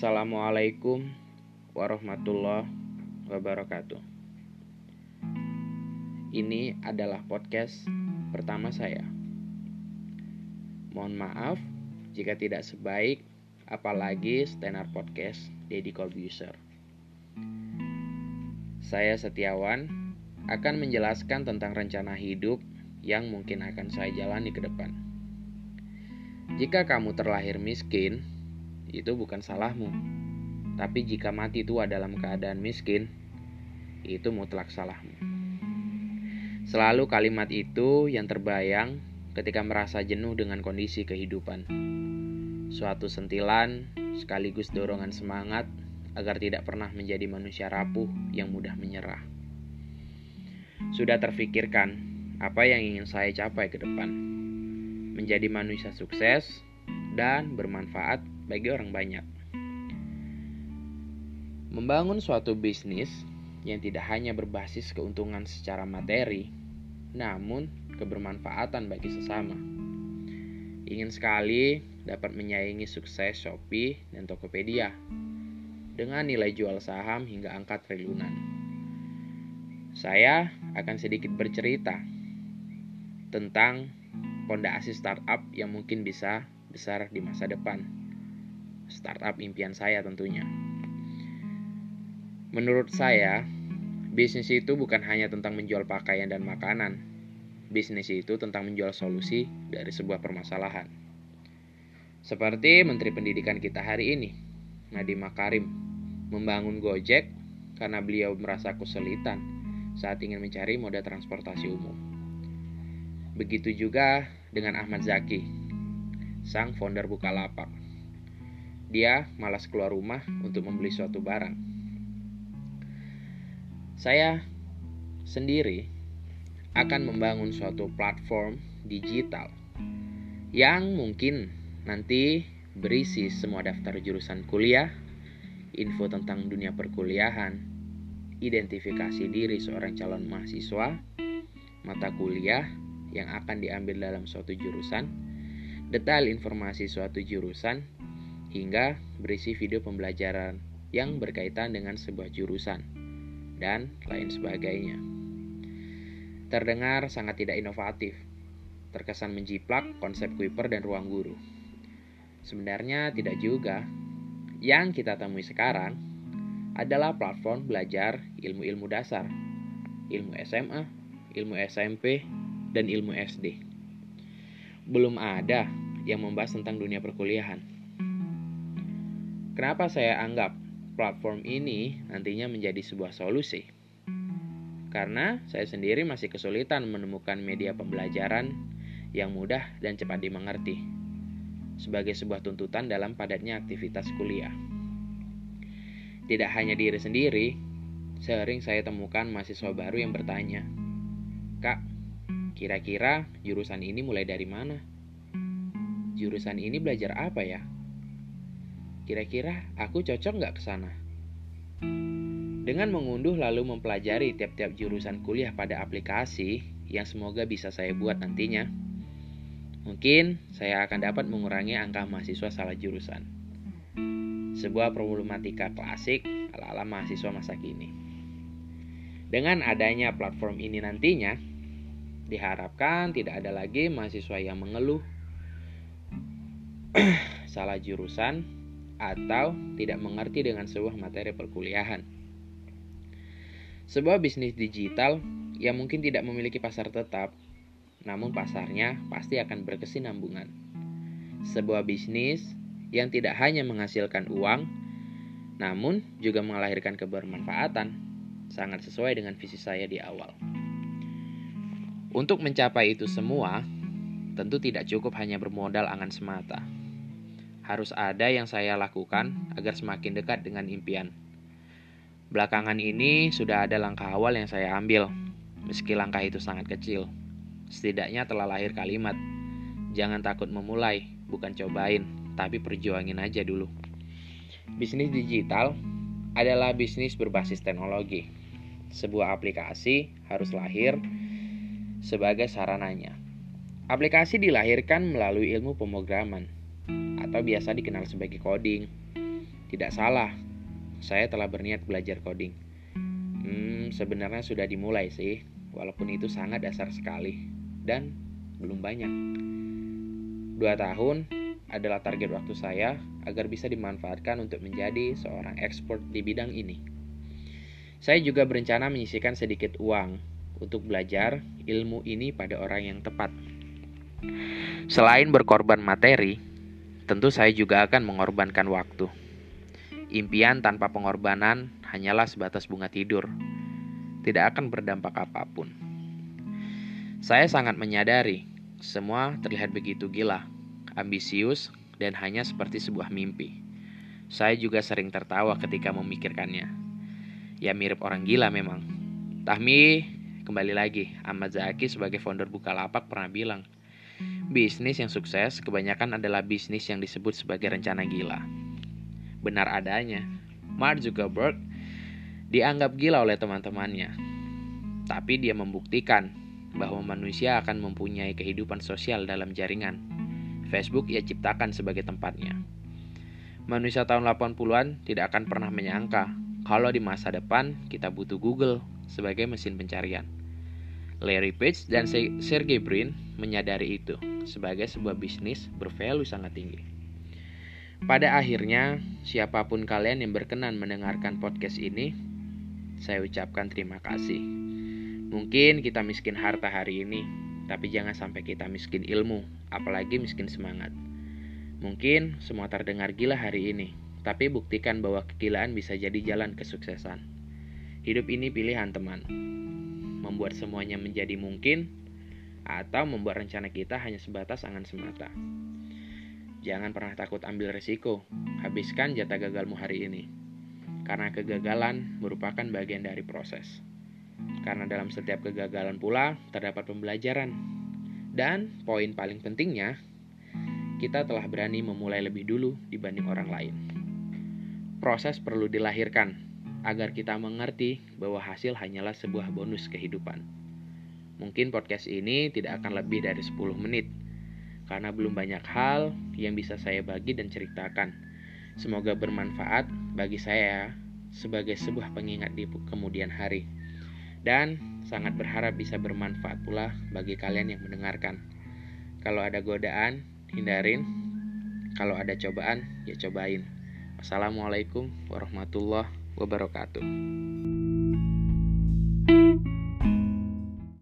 Assalamualaikum warahmatullahi wabarakatuh. Ini adalah podcast pertama saya. Mohon maaf jika tidak sebaik apalagi Stenar Podcast Deddy Corbuzier. Saya Setiawan akan menjelaskan tentang rencana hidup yang mungkin akan saya jalani ke depan. Jika kamu terlahir miskin, itu bukan salahmu. Tapi jika mati tua dalam keadaan miskin, itu mutlak salahmu. Selalu kalimat itu yang terbayang ketika merasa jenuh dengan kondisi kehidupan. Suatu sentilan sekaligus dorongan semangat agar tidak pernah menjadi manusia rapuh yang mudah menyerah. Sudah terfikirkan apa yang ingin saya capai ke depan? Menjadi manusia sukses dan bermanfaat bagi orang banyak. Membangun suatu bisnis yang tidak hanya berbasis keuntungan secara materi, namun kebermanfaatan bagi sesama. Ingin sekali dapat menyaingi sukses Shopee dan Tokopedia dengan nilai jual saham hingga angka triliunan. Saya akan sedikit bercerita tentang fondasi startup yang mungkin bisa besar di masa depan. Startup impian saya tentunya. Menurut saya, bisnis itu bukan hanya tentang menjual pakaian dan makanan. Bisnis itu tentang menjual solusi dari sebuah permasalahan. Seperti Menteri Pendidikan kita hari ini, Nadiem Makarim, membangun Gojek karena beliau merasa kesulitan saat ingin mencari moda transportasi umum. Begitu juga dengan Ahmad Zaki, sang founder Bukalapak. Dia malas keluar rumah untuk membeli suatu barang. Saya sendiri akan membangun suatu platform digital yang mungkin nanti berisi semua daftar jurusan kuliah, info tentang dunia perkuliahan, identifikasi diri seorang calon mahasiswa, mata kuliah yang akan diambil dalam suatu jurusan, detail informasi suatu jurusan, hingga berisi video pembelajaran yang berkaitan dengan sebuah jurusan dan lain sebagainya. Terdengar sangat tidak inovatif, terkesan menjiplak konsep Kuiper dan ruang guru. Sebenarnya tidak juga. Yang kita temui sekarang adalah platform belajar ilmu-ilmu dasar, ilmu SMA, ilmu SMP, dan ilmu SD. Belum ada yang membahas tentang dunia perkuliahan. Kenapa saya anggap platform ini nantinya menjadi sebuah solusi. Karena saya sendiri masih kesulitan menemukan media pembelajaran yang mudah dan cepat dimengerti sebagai sebuah tuntutan dalam padatnya aktivitas kuliah. Tidak hanya diri sendiri, sering saya temukan mahasiswa baru yang bertanya, Kak, kira-kira jurusan ini mulai dari mana? Jurusan ini belajar apa ya? Kira-kira aku cocok nggak ke sana? Dengan mengunduh lalu mempelajari tiap-tiap jurusan kuliah pada aplikasi yang semoga bisa saya buat nantinya, mungkin saya akan dapat mengurangi angka mahasiswa salah jurusan. Sebuah problematika klasik ala-ala mahasiswa masa kini. Dengan adanya platform ini nantinya, diharapkan tidak ada lagi mahasiswa yang mengeluh salah jurusan atau tidak mengerti dengan sebuah materi perkuliahan. Sebuah bisnis digital yang mungkin tidak memiliki pasar tetap, namun pasarnya pasti akan berkesinambungan. Sebuah bisnis yang tidak hanya menghasilkan uang, namun juga melahirkan kebermanfaatan, sangat sesuai dengan visi saya di awal. Untuk mencapai itu semua, tentu tidak cukup hanya bermodal angan semata harus ada yang saya lakukan agar semakin dekat dengan impian. Belakangan ini sudah ada langkah awal yang saya ambil, meski langkah itu sangat kecil. Setidaknya telah lahir kalimat, jangan takut memulai, bukan cobain, tapi perjuangin aja dulu. Bisnis digital adalah bisnis berbasis teknologi. Sebuah aplikasi harus lahir sebagai sarananya. Aplikasi dilahirkan melalui ilmu pemrograman, atau biasa dikenal sebagai coding. Tidak salah, saya telah berniat belajar coding. Hmm, sebenarnya sudah dimulai sih, walaupun itu sangat dasar sekali dan belum banyak. Dua tahun adalah target waktu saya agar bisa dimanfaatkan untuk menjadi seorang ekspor di bidang ini. Saya juga berencana menyisikan sedikit uang untuk belajar ilmu ini pada orang yang tepat. Selain berkorban materi, tentu saya juga akan mengorbankan waktu. Impian tanpa pengorbanan hanyalah sebatas bunga tidur, tidak akan berdampak apa pun. Saya sangat menyadari semua terlihat begitu gila, ambisius, dan hanya seperti sebuah mimpi. Saya juga sering tertawa ketika memikirkannya. Ya mirip orang gila memang. Tahmi kembali lagi, Ahmad Zaki sebagai founder Bukalapak pernah bilang, bisnis yang sukses kebanyakan adalah bisnis yang disebut sebagai rencana gila. Benar adanya, Mark Zuckerberg dianggap gila oleh teman-temannya. Tapi dia membuktikan bahwa manusia akan mempunyai kehidupan sosial dalam jaringan. Facebook ia ciptakan sebagai tempatnya. Manusia tahun 80-an tidak akan pernah menyangka kalau di masa depan kita butuh Google sebagai mesin pencarian. Larry Page dan Sergey Brin menyadari itu sebagai sebuah bisnis bervalue sangat tinggi. Pada akhirnya, siapa pun kalian yang berkenan mendengarkan podcast ini, saya ucapkan terima kasih. Mungkin kita miskin harta hari ini, tapi jangan sampai kita miskin ilmu, apalagi miskin semangat. Mungkin semua terdengar gila hari ini, tapi buktikan bahwa kegilaan bisa jadi jalan kesuksesan. Hidup ini pilihan teman. Membuat semuanya menjadi mungkin atau membuat rencana kita hanya sebatas angan semata. Jangan pernah takut ambil resiko. Habiskan jatah gagalmu hari ini. Karena kegagalan merupakan bagian dari proses. Karena dalam setiap kegagalan pula terdapat pembelajaran. Dan poin paling pentingnya, kita telah berani memulai lebih dulu dibanding orang lain proses perlu dilahirkan agar kita mengerti bahwa hasil hanyalah sebuah bonus kehidupan. Mungkin podcast ini tidak akan lebih dari 10 menit karena belum banyak hal yang bisa saya bagi dan ceritakan. Semoga bermanfaat bagi saya sebagai sebuah pengingat di kemudian hari. Dan sangat berharap bisa bermanfaat pula bagi kalian yang mendengarkan. Kalau ada godaan, hindarin. Kalau ada cobaan, ya cobain. Assalamualaikum warahmatullahi wabarakatuh.